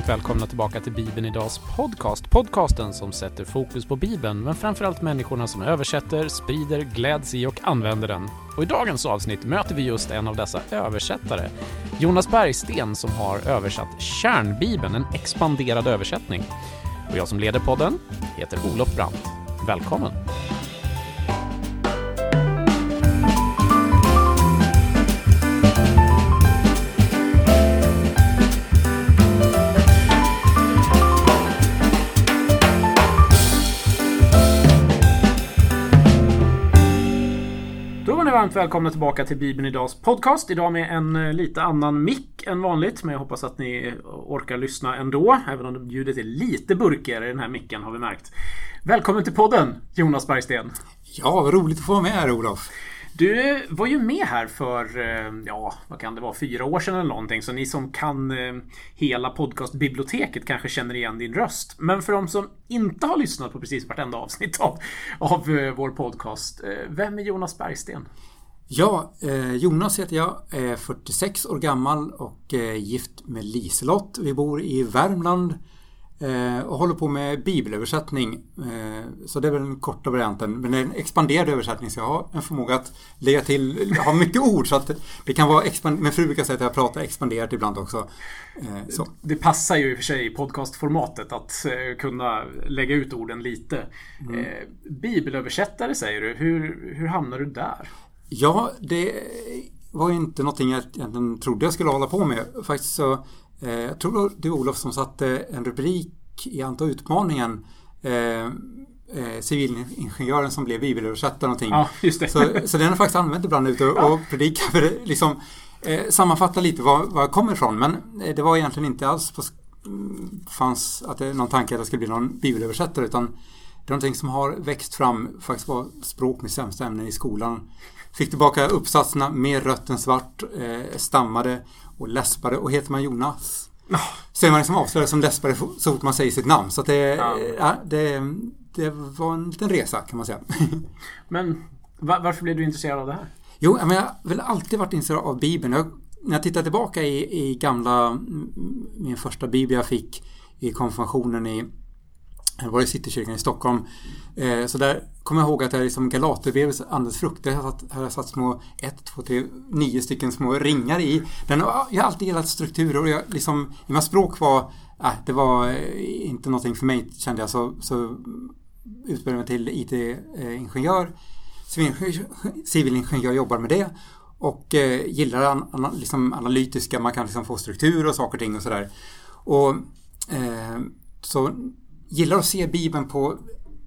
varmt välkomna tillbaka till Bibeln Idags podcast. Podcasten som sätter fokus på Bibeln, men framförallt människorna som översätter, sprider, gläds i och använder den. Och i dagens avsnitt möter vi just en av dessa översättare, Jonas Bergsten, som har översatt Kärnbibeln, en expanderad översättning. Och jag som leder podden heter Olof Brandt. Välkommen! Varmt välkomna tillbaka till Bibeln Idags podcast. Idag med en eh, lite annan mick än vanligt. Men jag hoppas att ni orkar lyssna ändå. Även om ljudet är lite burkigare i den här micken har vi märkt. Välkommen till podden Jonas Bergsten. Ja, vad roligt att få vara med här Olof. Du var ju med här för, eh, ja, vad kan det vara, fyra år sedan eller någonting. Så ni som kan eh, hela podcastbiblioteket kanske känner igen din röst. Men för de som inte har lyssnat på precis vartenda avsnitt av, av eh, vår podcast. Vem är Jonas Bergsten? Ja, eh, Jonas heter jag, är 46 år gammal och eh, gift med Liselott. Vi bor i Värmland Eh, och håller på med bibelöversättning. Så det är väl den korta varianten. Men det är en expanderad översättning så jag har en förmåga att lägga till, ha mycket ord så att det kan vara expand Min fru brukar säga att jag pratar expanderat ibland också. Så. Det passar ju i och för sig i podcastformatet att kunna lägga ut orden lite. Mm. Bibelöversättare säger du. Hur, hur hamnar du där? Ja, det var inte någonting jag egentligen trodde jag skulle hålla på med. Faktiskt så Eh, jag tror det var Olof som satte en rubrik i Anta utmaningen eh, eh, civilingenjören som blev bibelöversättare någonting. Ja, just det. Så, så den har faktiskt använt ibland ute och, ja. och predikat för liksom eh, sammanfatta lite var, var jag kommer ifrån. Men eh, det var egentligen inte alls på, fanns att det, någon tanke att jag skulle bli någon bibelöversättare utan det är någonting som har växt fram, faktiskt var språk med sämsta ämnen i skolan. Fick tillbaka uppsatserna, mer rött än svart, eh, stammade och läspade och heter man Jonas så är man liksom avslöjad som läspare så fort man säger sitt namn. Så det, ja. ja. det, det var en liten resa kan man säga. Men varför blev du intresserad av det här? Jo, men jag har väl alltid varit intresserad av Bibeln. Jag, när jag tittar tillbaka i, i gamla, min första bibel jag fick i konfirmationen i det var i Citykyrkan i Stockholm. Eh, så där kommer jag ihåg att det är liksom Galaterbrevets andens frukter. Här har jag satt små 1, 2, 3, 9 stycken små ringar i. Den, jag har alltid gillat strukturer och jag, liksom, i mina språk var, äh, det var eh, inte någonting för mig kände jag. Så, så utbildade mig till IT-ingenjör. Civilingenjör jobbar med det. Och eh, gillar an, an, liksom analytiska, man kan liksom få struktur och saker och ting och sådär. Och eh, så gillar att se Bibeln på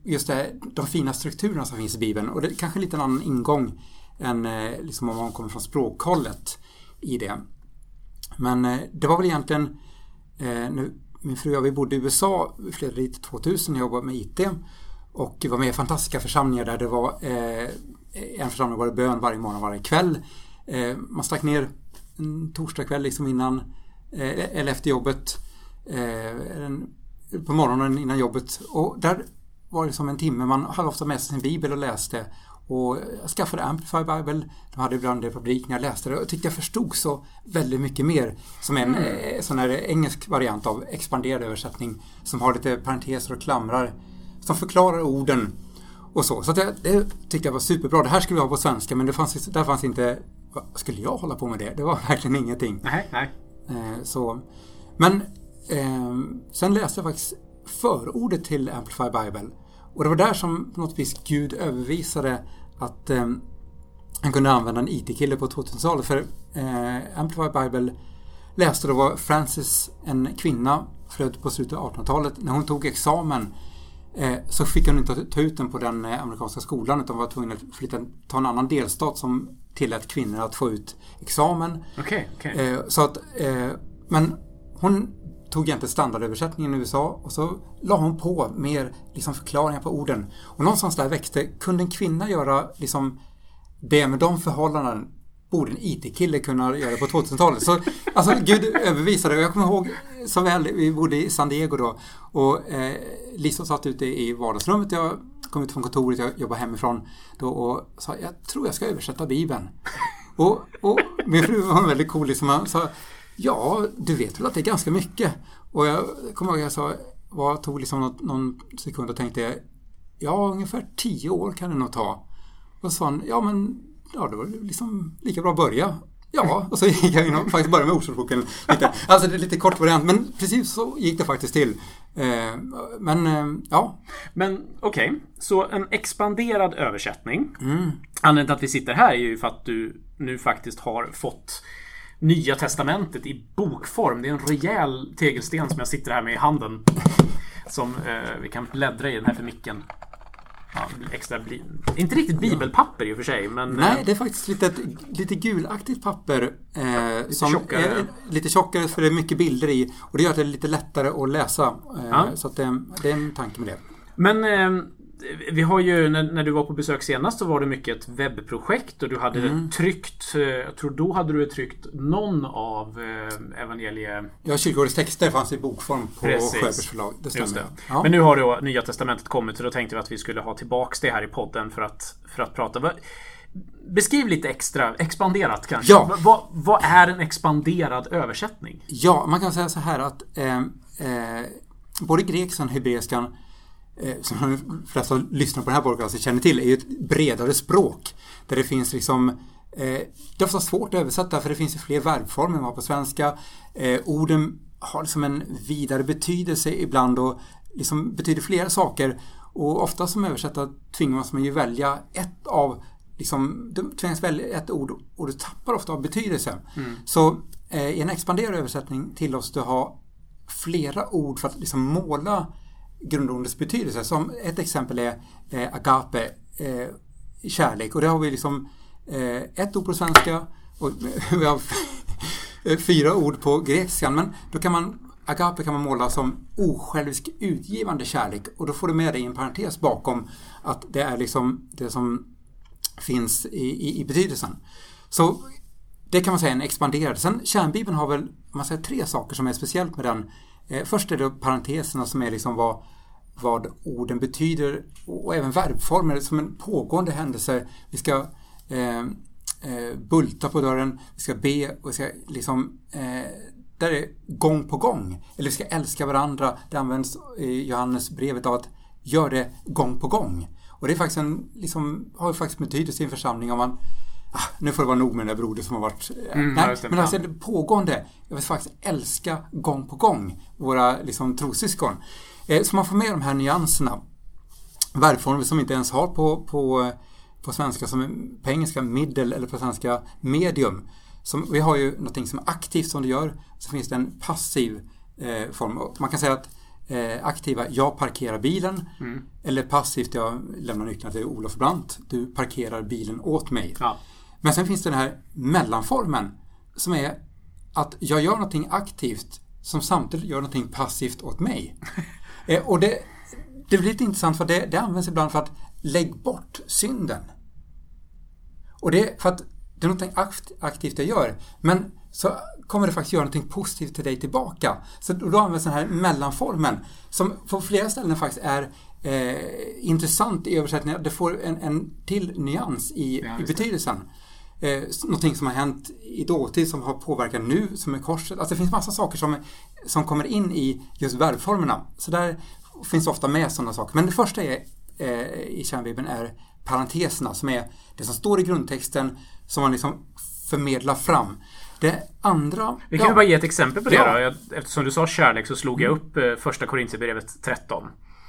just det, de fina strukturerna som finns i Bibeln. Och det är kanske lite en annan ingång än eh, liksom om man kommer från språkhållet i det. Men eh, det var väl egentligen eh, nu, min fru och jag, vi bodde i USA flera dit 2000 och jobbade med IT. Och var med i fantastiska församlingar där det var en församling var det bön varje morgon varje kväll. man stack ner en torsdagkväll liksom innan eller efter jobbet. En på morgonen innan jobbet. Och där var det som en timme. Man hade ofta med sig sin bibel och läste. Och jag skaffade Amplify Bible. De hade ibland republik när jag läste det och tyckte jag förstod så väldigt mycket mer. Som en mm. eh, sån här engelsk variant av expanderad översättning som har lite parenteser och klamrar som förklarar orden och så. Så det, det, tyckte jag var superbra. Det här skulle vi ha på svenska men det fanns, där fanns inte... Skulle jag hålla på med det? Det var verkligen ingenting. Nej, nej. Eh, så. Men Eh, sen läste jag faktiskt förordet till Amplify Bible. Och det var där som på något vis Gud övervisade att eh, han kunde använda en IT-kille på 2000-talet. För eh, Amplify Bible läste då var Francis, en kvinna, född på slutet av 1800-talet. När hon tog examen eh, så fick hon inte ta ut den på den eh, amerikanska skolan utan var tvungen att flytta, ta en annan delstat som tillät kvinnor att få ut examen. Okay, okay. Eh, så att, men hon tog jag inte standardöversättningen i USA och så la hon på mer liksom förklaringar på orden. Och någonstans där växte, kunde en kvinna göra liksom det med de förhållanden borde en IT-kille kunna göra på 2000-talet. Så alltså Gud övervisade. Jag kommer ihåg så väl, vi bodde i San Diego då och eh, Lisa satt ute i vardagsrummet. Jag kom ut från kontoret, jag jobbade hemifrån då och sa jag tror jag ska översätta Bibeln. Och, och min fru var väldigt cool, liksom, sa Ja, du vet väl att det är ganska mycket. Och jag kommer ihåg att jag sa, vad tog liksom någon, någon sekund och tänkte ja, ungefär tio år kan det nog ta. Och så sa han, ja men ja, det var liksom lika bra att börja. Ja, och så gick jag in och faktiskt började med Ordspråksboken. Alltså det är lite kort variant, men precis så gick det faktiskt till. Eh, men eh, ja. Men okej, okay. så en expanderad översättning. Mm. Anledningen till att vi sitter här är ju för att du nu faktiskt har fått Nya Testamentet i bokform. Det är en rejäl tegelsten som jag sitter här med i handen. Som eh, vi kan bläddra i den här för micken. Ja, extra inte riktigt bibelpapper i och för sig. Men, Nej, eh, det är faktiskt lite, lite gulaktigt papper. Eh, lite som tjockare. Är, lite tjockare för det är mycket bilder i. Och det gör att det är lite lättare att läsa. Eh, ja. Så att det, det, är en tanke med det. Men eh, vi har ju när, när, du var på besök senast så var det mycket ett webbprojekt och du hade mm. tryckt, eh, jag tror då hade du tryckt någon av eh, evangelie... Ja, kyrkogårdens texter fanns i bokform på Sjöbergs förlag. Det stämmer. Det. Ja. Men nu har då Nya Testamentet kommit och då tänkte vi att vi skulle ha tillbaks det här i podden för att, för att prata. Beskriv lite extra, expanderat kanske. Ja. Vad, vad är en expanderad översättning? Ja, man kan säga så här att eh, eh, både grekiskan och hebreiskan som de flesta som lyssnar på den här podcasten känner till, är ju ett bredare språk. Där det finns liksom eh, det är ofta svårt att översätta för det finns ju fler verbformer än vad på svenska. Eh, orden har liksom en vidare betydelse ibland och liksom betyder flera saker. Och ofta som översättare tvingas man ju välja ett av liksom, du tvingas välja ett ord och du tappar ofta av betydelse. Mm. Så eh, i en expanderad översättning tillåts du ha flera ord för att liksom måla grundordets betydelse. Som ett exempel är eh, agape, eh, kärlek. Och det har vi liksom eh, ett ord på svenska och vi har fyra ord på grekiskan. Men då kan man Agape kan man måla som osjälvisk utgivande kärlek och då får du med dig en parentes bakom att det är liksom det som finns i, i, i betydelsen. Så det kan man säga är en expanderad. Sen kärnbibeln har väl, man säger tre saker som är speciellt med den. Eh, först är det parenteserna som är liksom vad, vad orden betyder och även verbformer som en pågående händelse. Vi ska eh, eh, bulta på dörren, vi ska be och vi ska liksom eh, där är gång på gång. Eller vi ska älska varandra. Det används i Johannes brevet av att gör det gång på gång. Och det är faktiskt en, liksom, har faktiskt betydelse i en församling om man ah, nu får det vara nog med den där brodern som har varit... Eh, mm, nej, men alltså det pågående. Jag vill faktiskt älska gång på gång våra liksom, trossyskon. Eh, så man får med de här nyanserna. Verbformer som vi inte ens har på, på, på svenska som på engelska middle eller på svenska medium. Som, vi har ju någonting som är aktivt som du gör. Så finns det en passiv eh, form. Man kan säga att eh, aktiva, jag parkerar bilen. Mm. Eller passivt, jag lämnar nycklarna till Olof Brandt. Du parkerar bilen åt mig. Ja. Men sen finns det den här mellanformen som är att jag gör någonting aktivt som samtidigt gör någonting passivt åt mig. Eh, och det, det blir lite intressant för det, det används ibland för att lägg bort synden. Och det är för att det är någonting aktivt jag gör. Men så kommer det faktiskt göra någonting positivt till dig tillbaka. Så då används den här mellanformen som på flera ställen faktiskt är eh, intressant i översättningen. Det får en, en till nyans i, ja, i betydelsen. Eh, någonting som har hänt i dåtid som har påverkat nu, som är korset. Alltså det finns massa saker som, som kommer in i just verbformerna. Så där finns ofta med sådana saker. Men det första är, eh, i kärnbibeln är parenteserna som är det som står i grundtexten som man liksom förmedlar fram. Det andra... Vi kan ja. bara ge ett exempel på det ja. då. Eftersom du sa kärlek så slog jag mm. upp eh, första Korintierbrevet 13.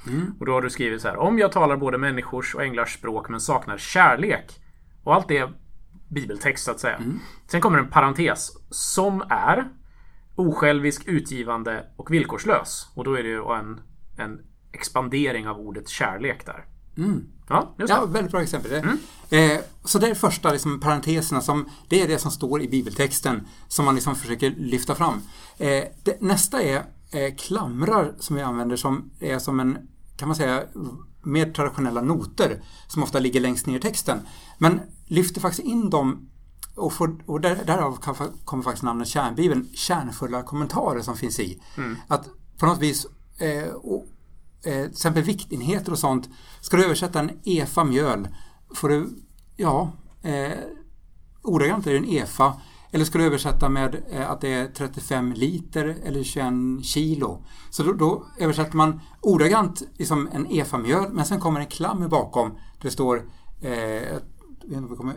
Mm. Och då har du skrivit så här. Om jag talar både människors och änglars språk men saknar kärlek och allt det bibeltext så att säga. Mm. Sen kommer en parentes som är osjälvisk, utgivande och villkorslös. Och då är det ju en, en expandering av ordet kärlek där. Mm. Ja, ja, väldigt bra exempel. Mm. Eh, så det är första liksom, parenteserna som det är det som står i bibeltexten som man liksom försöker lyfta fram. Eh, det, nästa är eh, klamrar som vi använder som är som en, kan man säga, mer traditionella noter som ofta ligger längst ner i texten. Men lyfter faktiskt in dem och, får, och där, därav kommer faktiskt namnet kärnbibeln, kärnfulla kommentarer som finns i. Mm. Att på något vis, eh, och, eh, till exempel viktenheter och sånt, ska du översätta en EFA mjöl får du, ja, eh, ordagrant är det en EFA Eller ska du översätta med eh, att det är 35 liter eller 21 kilo. Så då, då översätter man ordagrant liksom en EFA-mjöl men sen kommer en klammer bakom. Det står eh,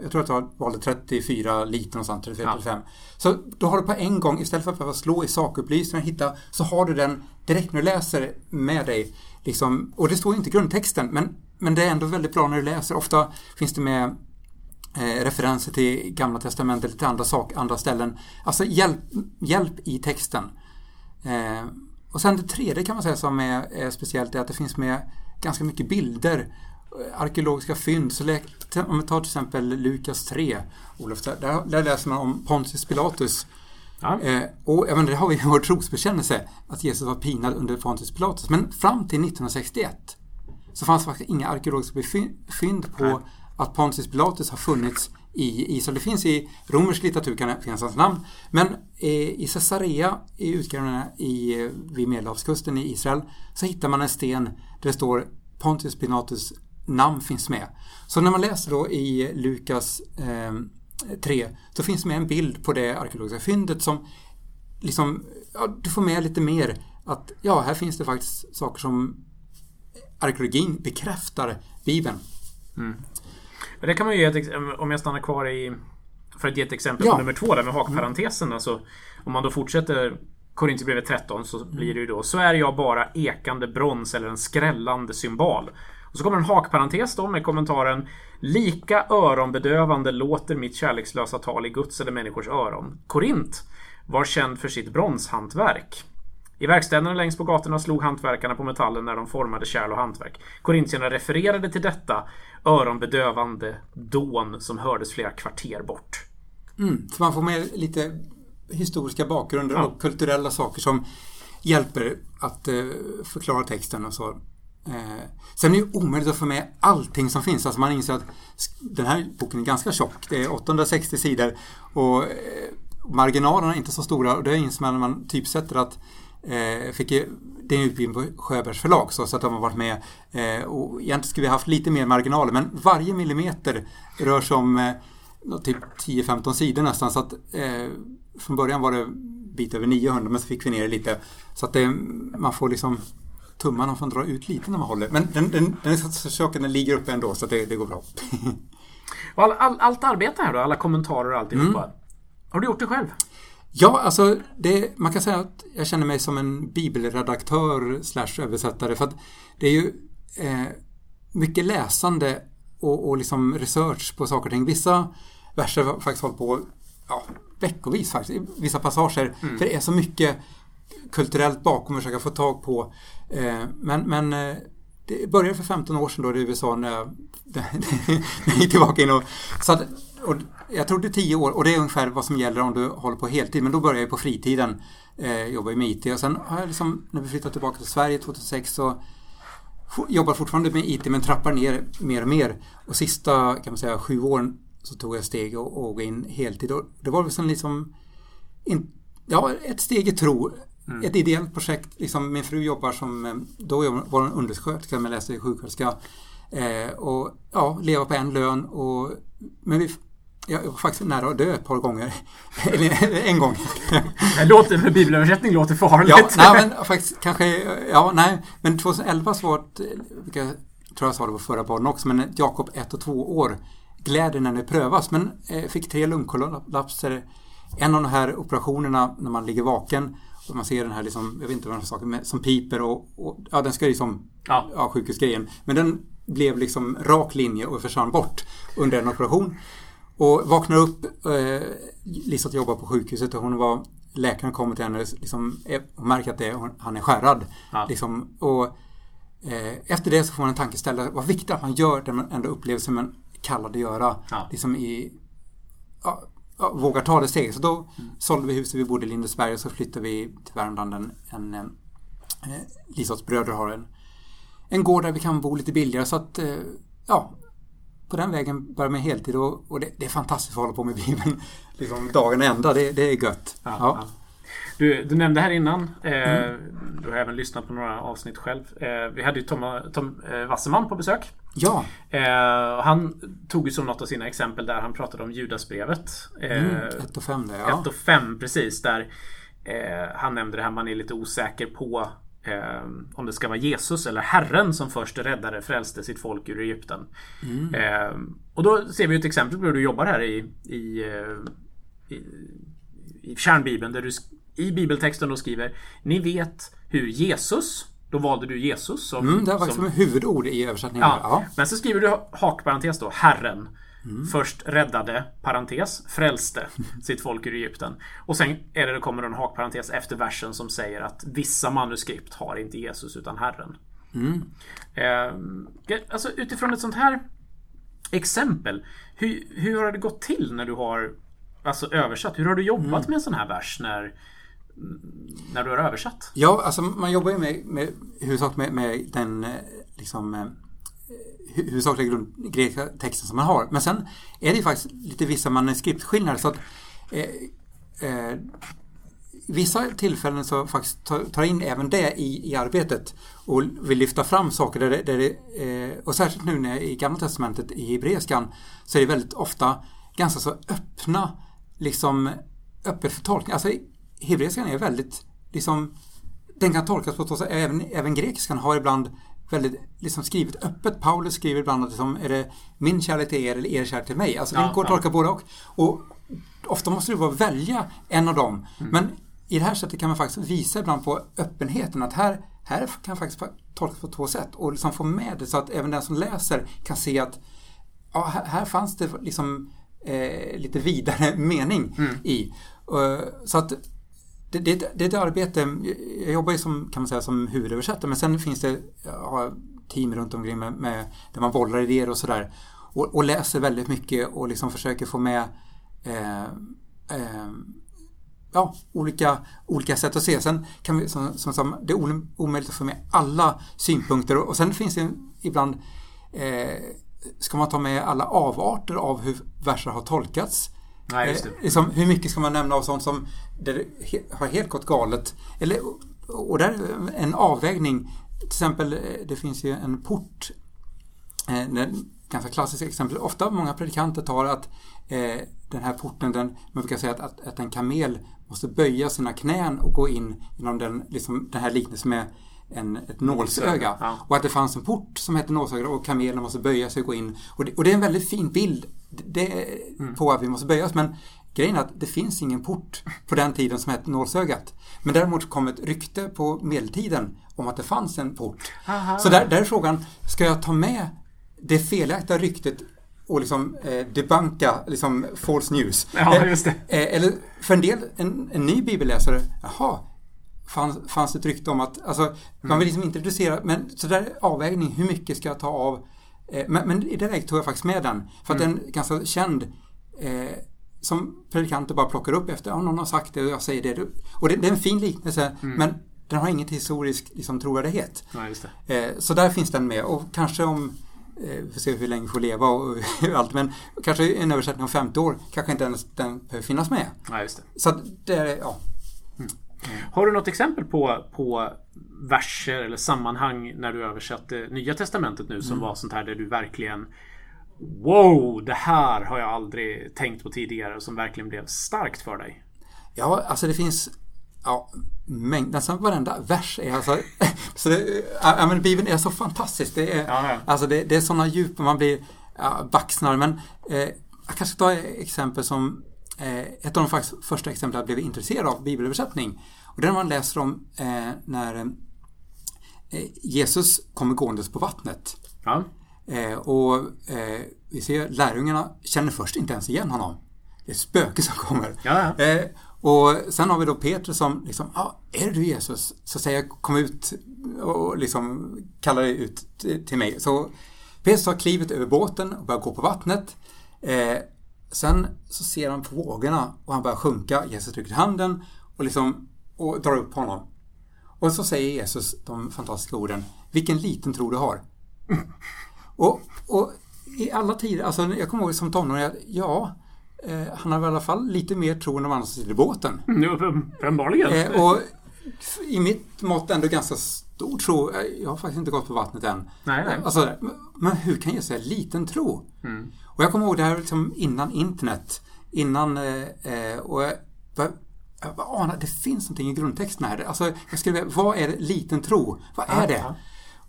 jag tror att jag valde 34 liter någonstans, 34, 35. Ja. Så då har du på en gång, istället för att behöva slå i sakupplysningen hitta, så har du den direkt när du läser med dig. Liksom, och det står inte i grundtexten, men, men det är ändå väldigt bra när du läser. Ofta finns det med eh, referenser till Gamla Testamentet till andra, sak, andra ställen. Alltså hjälp, hjälp i texten. Eh, och sen det tredje kan man säga som är, är speciellt är att det finns med ganska mycket bilder arkeologiska fynd. Så om vi tar till exempel Lukas 3, Olof, där, där läser man om Pontius Pilatus. Ja. Eh, och även det har vi i vår trosbekännelse, att Jesus var pinad under Pontius Pilatus. Men fram till 1961 så fanns faktiskt inga arkeologiska fynd på Nej. att Pontius Pilatus har funnits i Israel. Det finns i romersk litteratur, kan det finnas hans namn. Men eh, i Caesarea, i utgrävningarna i, vid Medelhavskusten i Israel, så hittar man en sten där det står Pontius Pilatus namn finns med. Så när man läser då i Lukas eh, 3 så finns det med en bild på det arkeologiska fyndet som liksom, ja, du får med lite mer att ja, här finns det faktiskt saker som arkeologin bekräftar Bibeln. Mm. Det kan man ju ge om jag stannar kvar i för att ge ett exempel ja. på nummer två där med hakparentesen. Mm. Alltså, om man då fortsätter Korintierbrevet 13 så blir det ju då Så är jag bara ekande brons eller en skrällande symbol. Och så kommer en hakparentes då med kommentaren Lika öronbedövande låter mitt kärlekslösa tal i Guds eller människors öron. Korint var känd för sitt bronshantverk. I verkstäderna längs på gatorna slog hantverkarna på metallen när de formade kärl och hantverk. Korintierna refererade till detta öronbedövande dån som hördes flera kvarter bort. Mm, så man får med lite historiska bakgrunder ja. och kulturella saker som hjälper att eh, förklara texten och så. Eh, sen är det ju omöjligt att få med allting som finns. Alltså man inser att den här boken är ganska tjock. Det är 860 sidor. Och eh, marginalerna är inte så stora. Och det inser man när man typsätter att eh, fick det är en utbildning på Sjöbergs förlag så, så att de har varit med eh, och egentligen skulle vi haft lite mer marginaler. Men varje millimeter rör sig om eh, typ 10-15 sidor nästan. Så att eh, från början var det bit över 900 men så fick vi ner det lite. Så att det, man får liksom tummarna får dra ut lite när man håller. Men den, den, den, saken den ligger uppe ändå så det, det går bra. all, all, allt arbete här då, alla kommentarer och alltihopa. Mm. Har du gjort det själv? Ja, alltså det, man kan säga att jag känner mig som en bibelredaktör slash översättare för att det är ju eh, mycket läsande och, och liksom research på saker och ting. Vissa verser har faktiskt hållit på ja, veckovis faktiskt, vissa passager. Mm. För det är så mycket kulturellt bakom och försöka få tag på. Eh, men, men eh, det började för 15 år sedan då i USA när jag, när jag gick tillbaka in och, så att, och jag trodde 10 år och det är ungefär vad som gäller om du håller på heltid. Men då började jag på fritiden eh, jobba med IT och sen har jag liksom, när vi flyttade tillbaka till Sverige 2006 så jobbar fortfarande med IT men trappar ner mer och mer. Och sista kan man säga sju åren så tog jag steg och, och gå in heltid. Och det var väl liksom in, ja, ett steg i tro Mm. Ett ideellt projekt. Liksom, min fru jobbar som, då var hon undersköterska men läste sjuksköterska. Eh, och ja, leva på en lön och men vi, jag var faktiskt nära att dö ett par gånger. Eller en gång. Det låter, med bibelöversättning låter farligt. Ja, nej, men faktiskt kanske, ja, nej. Men 2011 så var det, vilka tror jag sa det på förra podden också, men Jakob ett och två år. Glädjen när det prövas, men eh, fick tre lungkollapser. En av de här operationerna när man ligger vaken man ser den här liksom, jag vet inte vad den saken som piper och, och, ja den ska liksom, ja, ja sjukhusgrejen. Men den blev liksom rak linje och försvann bort under en operation. Och vaknar upp, eh, Liselott jobbar på sjukhuset och hon var Läkaren kommer till henne liksom, och märker att det är, han är skärrad. Ja. Liksom, och, eh, efter det så får man en tankeställare. Vad viktigt att man gör det man ändå upplever som man kallad att göra. Ja. Liksom i, ja, ja, vågar ta det steget. Så då mm. sålde vi huset vi bodde i Lindesberg och så flyttade vi till Värmland. En, en, en eh, Lisotts bröder har en, en gård där vi kan bo lite billigare. Så att, eh, ja, på den vägen börjar med heltid och, och det, det, är fantastiskt att hålla på med Bibeln liksom dagen ända. Det, det är gött. Ja, ja. Du, du, nämnde här innan, eh, mm. du har även lyssnat på några avsnitt själv. Eh, vi hade ju Tom, Tom eh, Wasserman på besök. Ja. Eh, han tog ju som något av sina exempel där han pratade om Judasbrevet. Eh, Mm, 1 och 5 där, ja. 1 och 5 precis. Där eh, han nämnde det här man är lite osäker på eh, om det ska vara Jesus eller Herren som först räddade, frälste sitt folk ur Egypten. Mm. Eh, och då ser vi ett exempel på hur du jobbar här i, i, eh, i, i kärnbibeln där du i bibeltexten då skriver Ni vet hur Jesus då valde du Jesus som... Mm, det var faktiskt som som huvudord i översättningen. ja. Ja. Men så skriver du hakparentes då, Herren. Först räddade, parentes, frälste sitt folk ur Egypten. Och sen är det, det kommer en hakparentes efter versen som säger att vissa manuskript har inte Jesus utan Herren. Eh, alltså utifrån ett sånt här exempel. Hur, hur har det gått till när du har alltså, översatt? Hur har du jobbat med en sån här vers när, när du har översatt? Ja, alltså man jobbar ju med, med huvudsakligen med, med den eh, liksom eh, huvudsakliga grund, grekiska texten som man har. Men sen är det ju faktiskt lite vissa manuskriptskillnader så att eh, eh, vissa tillfällen så faktiskt tar, jag in även det i, i arbetet och vill lyfta fram saker där det, där det eh, och särskilt nu när i Gamla Testamentet i hebreiskan så är det väldigt ofta ganska så öppna liksom öppet för tolkning. Alltså hebreiskan är väldigt liksom den kan tolkas på två sätt. Även, även grekiskan har ibland väldigt liksom skrivit öppet. Paulus skriver ibland att liksom, är det min kärlek till er eller er kärlek till mig? Alltså det Ja, går att ja. tolka både och. Och ofta måste du bara välja en av dem. Mm. Men i det här sättet kan man faktiskt visa ibland på öppenheten att här, här kan faktiskt tolkas på två sätt och liksom få med det så att även den som läser kan se att ja, här, här fanns det liksom eh, lite vidare mening Mm. i. Eh, så att det, det, det är ett arbete, jag jobbar ju som, kan man säga, som huvudöversättare men sen finns det ja, team runt omkring med, med, där man bollar idéer och sådär. Och, och läser väldigt mycket och liksom försöker få med eh, eh, ja, olika, olika sätt att se. Sen kan vi, som, som, som, det är omöjligt att få med alla synpunkter och, och sen finns det ibland eh, ska man ta med alla avarter av hur verser har tolkats. Nej, just det. Eh, liksom, hur mycket ska man nämna av sånt som det har helt gått galet? Eller, och där är en avvägning. Till exempel, eh, det finns ju en port. ett den, ganska klassiskt exempel. Ofta många predikanter tar att eh, den här porten, den, man brukar säga att, att, att en kamel måste böja sina knän och gå in genom den, liksom, den här liknelsen med en, ett nålsöga. Ja. Och att det fanns en port som hette nålsöga och kamelen måste böja sig och gå in. Och det, och det är en väldigt fin bild det, på att vi måste böja oss. Men grejen är att det finns ingen port på den tiden som hette nålsögat. Men däremot kom ett rykte på medeltiden om att det fanns en port. Aha. Så där, där är frågan, ska jag ta med det felaktiga ryktet och liksom eh, debanka liksom false news? Ja, just det. Eh, eller för en del, en, en ny bibelläsare, jaha, fanns, fanns det ett rykte om att, alltså man vill liksom inte reducera, men så där är avvägning, hur mycket ska jag ta av? Eh, men, men i det läget tog jag faktiskt med den, för att den är ganska känd eh, som predikanter bara plockar upp efter, ja någon har sagt det och jag säger det. Och det, det är en fin liknelse, men den har inget historisk liksom, trovärdighet. Det. Eh, så där finns den med och kanske om eh, vi får se hur länge vi får leva och allt men kanske en översättning om 50 år kanske inte ens den behöver finnas med. Ja, just det. Så det är, ja. Har du något exempel på, på verser eller sammanhang när du översatte Nya Testamentet nu som var sånt här där du verkligen Wow, det här har jag aldrig tänkt på tidigare som verkligen blev starkt för dig. Ja, alltså det finns ja, mängd, nästan varenda vers är alltså så det, ja, men Bibeln är så fantastisk. Det är, Ja, ja. Alltså det, det är sådana djup man blir ja, baxnar. Men eh, jag kanske ska ta ett exempel som ett av de första exemplen jag blev intresserad av bibelöversättning. Och den man läser om eh, när eh, Jesus kommer gåendes på vattnet. Ja, Eh, och eh, vi ser lärjungarna känner först inte ens igen honom. Det är ett spöke som kommer. Ja. Eh, och sen har vi då Petrus som liksom, ah, är det du Jesus? Så säger jag, kom ut och liksom kallar dig ut till mig. Så Petrus tar klivet över båten och börjar gå på vattnet. Eh, sen så ser han på vågorna och han börjar sjunka. Jesus trycker handen och liksom och drar upp honom. Och så säger Jesus de fantastiska orden, vilken liten tro du har. Och, och i alla tider, alltså jag kommer ihåg som tonåring, ja, eh, han har i alla fall lite mer tro än de andra som sitter i båten. nu uppenbarligen. Eh, och i mitt mått ändå ganska stor tro. Jag har faktiskt inte gått på vattnet än. Nej, nej. Alltså, men hur kan jag säga liten tro? Mm. Och jag kommer ihåg det här liksom innan internet. Innan, eh, eh och jag, jag, bara anade, det finns någonting i grundtexten här. Alltså, jag skrev, vad är liten tro? Vad är det?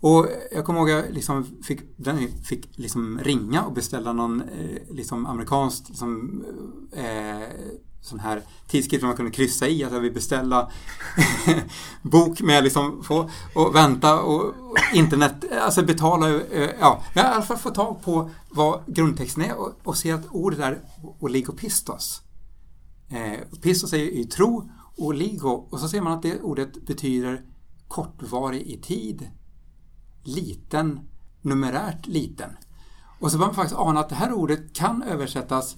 Och jag kommer ihåg att jag liksom fick, fick liksom ringa och beställa någon eh, liksom amerikansk liksom, eh, sån här tidskrift man kunde kryssa i att jag vill beställa bok med liksom få och vänta och, internet, alltså betala, eh, ja, men i alla fall få tag på vad grundtexten är och, och se att ordet är oligopistos. Eh, pistos är ju tro oligo och så ser man att det ordet betyder kortvarig i tid, liten, numerärt liten. Och så börjar man faktiskt ana att det här ordet kan översättas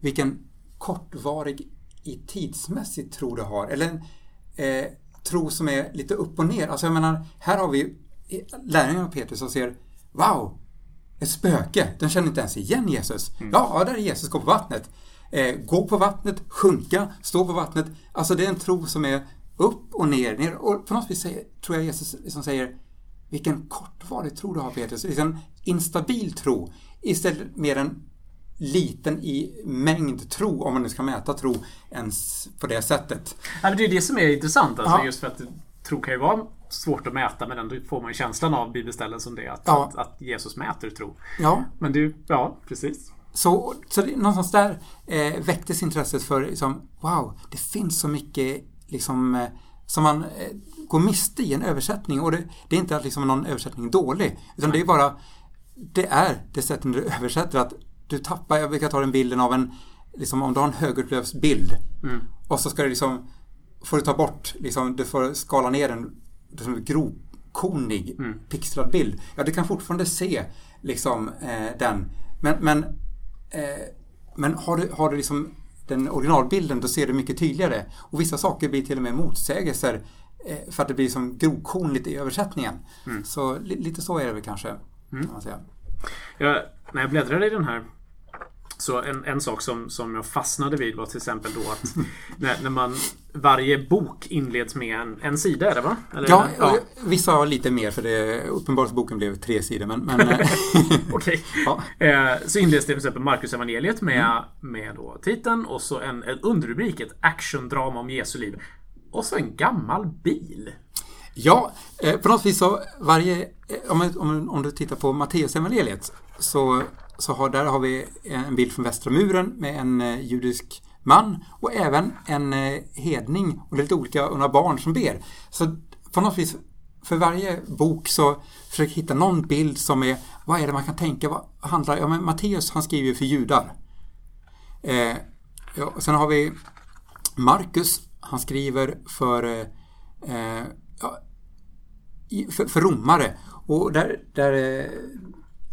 vilken kortvarig i tidsmässigt tro du har. Eller en eh, tro som är lite upp och ner. Alltså jag menar, här har vi lärjungarna av Petrus som ser Wow! Ett spöke! Den känner inte ens igen Jesus. Mm. Ja, där är Jesus, gå på vattnet. Eh, gå på vattnet, sjunka, stå på vattnet. Alltså det är en tro som är upp och ner, ner. Och på något vis säger, tror jag Jesus liksom säger vilken kortvarig tro du har Petrus. Liksom instabil tro istället mer än liten i mängd tro, om man nu ska mäta tro ens på det sättet. Ja, men det är det som är intressant. Alltså, ja. Just för att tro kan ju vara svårt att mäta men ändå får man ju känslan av bibelställen som det att, ja. att, att, Jesus mäter tro. Ja. Men du, ja precis. Så, så någonstans där eh, väcktes intresset för liksom, wow, det finns så mycket liksom, eh, som man eh, går miste i en översättning. Och det, det är inte att liksom någon översättning är dålig, utan Nej. det är bara det är det sättet du översätter att du tappar, jag brukar ta den bilden av en, liksom om du har en högupplöst mm. och så ska du liksom, får du ta bort, liksom, du får skala ner den, liksom grovkornig, mm. pixlad bild. Ja, du kan fortfarande se liksom eh, den. Men, men, eh, men har du, har du liksom den originalbilden då ser du mycket tydligare. Och vissa saker blir till och med motsägelser eh, för att det blir som grovkornigt i översättningen. Mm. Så li, lite så är det väl kanske. Mm. Kan man säga. Ja, när jag bläddrade i den här så en, en sak som, som jag fastnade vid var till exempel då att när, när man Varje bok inleds med en, en sida, är det va? Eller, ja, ja, vissa har lite mer för det uppenbart boken blev tre sidor. Men, men eh, Okej. Ja. Eh, så inleds det till exempel Marcus evangeliet med, mm. med då titeln och så en, en underrubrik, ett actiondrama om Jesu liv. Och så en gammal bil. Ja, eh, på något vis så varje, om, om, om du tittar på Matteus evangeliet så så har, där har vi en bild från västra muren med en eh, judisk man och även en eh, hedning och lite olika och några barn som ber. Så på något vis, för varje bok så försöker jag hitta någon bild som är, vad är det man kan tänka, vad handlar Ja, men Matteus han skriver ju för judar. Eh, ja, sen har vi Markus, han skriver för, eh, eh ja, för, för romare. Och där, där,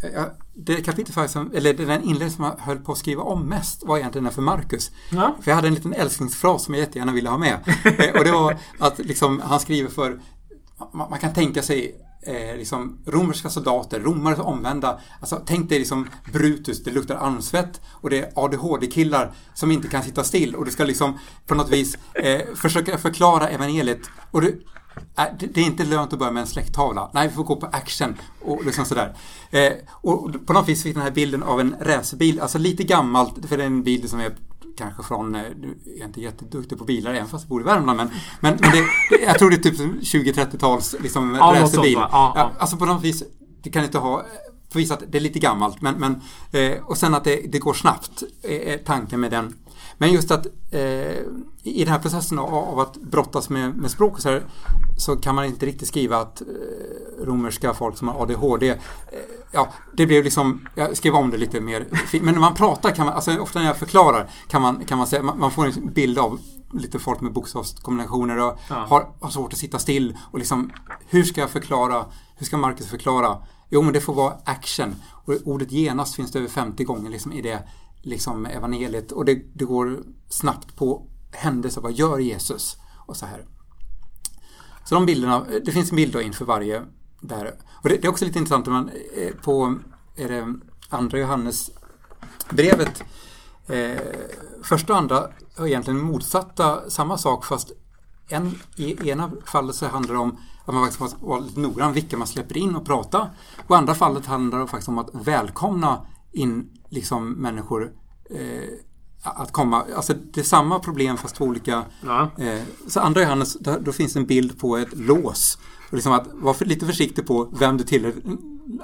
Ja, det kapitel som, eller den inledning som jag höll på att skriva om mest var egentligen den för Marcus. Ja. För jag hade en liten älsklingsfras som jag jättegärna ville ha med. Eh, och det var att liksom, han skriver för, man, man kan tänka sig eh, liksom, romerska soldater, romare omvända. Alltså, tänk dig liksom Brutus, det luktar armsvett och det är ADHD-killar som inte kan sitta still och du ska liksom på något vis eh, försöka förklara evangeliet. Och du, Äh, det är inte lönt att börja med en släkttavla. Nej, vi får gå på action och liksom sådär. Eh, och på något vis fick den här bilden av en racerbil, alltså lite gammalt, för det är en bil som är kanske från, eh, jag är inte jätteduktig på bilar även fast jag bor i Värmland, men, men, men det, jag tror det är typ 20-30-tals liksom, ja, racerbil. Ja, ja. Alltså på något vis, det kan inte ha för visa att det är lite gammalt, men, men eh, och sen att det, det går snabbt är tanken med den men just att eh, i den här processen av, av att brottas med, med språk och så, här, så kan man inte riktigt skriva att eh, romerska folk som har ADHD eh, Ja, det blev liksom, jag skrev om det lite mer. Men när man pratar kan man, alltså ofta när jag förklarar kan man, kan man säga, man, man får en bild av lite folk med bokstavskombinationer och ja. har, har svårt att sitta still och liksom hur ska jag förklara, hur ska Marcus förklara? Jo men det får vara action och ordet genast finns det över 50 gånger liksom i det liksom evangeliet och det, det går snabbt på händelser. Vad gör Jesus? Och så här. Så de bilderna, det finns en bild då inför varje där. Och det, det är också lite intressant man eh, på är det andra Johannes brevet eh, första och andra är egentligen motsatta samma sak fast en, I ena fallet så handlar det om att man faktiskt måste vara lite noggrann vilka man släpper in och prata. Och i andra fallet handlar det faktiskt om att välkomna in liksom människor eh, att komma. Alltså det är samma problem fast två olika. Ja. Eh, så andra Johannes, då, då finns en bild på ett lås. Och liksom att vara för, lite försiktig på vem du tillhör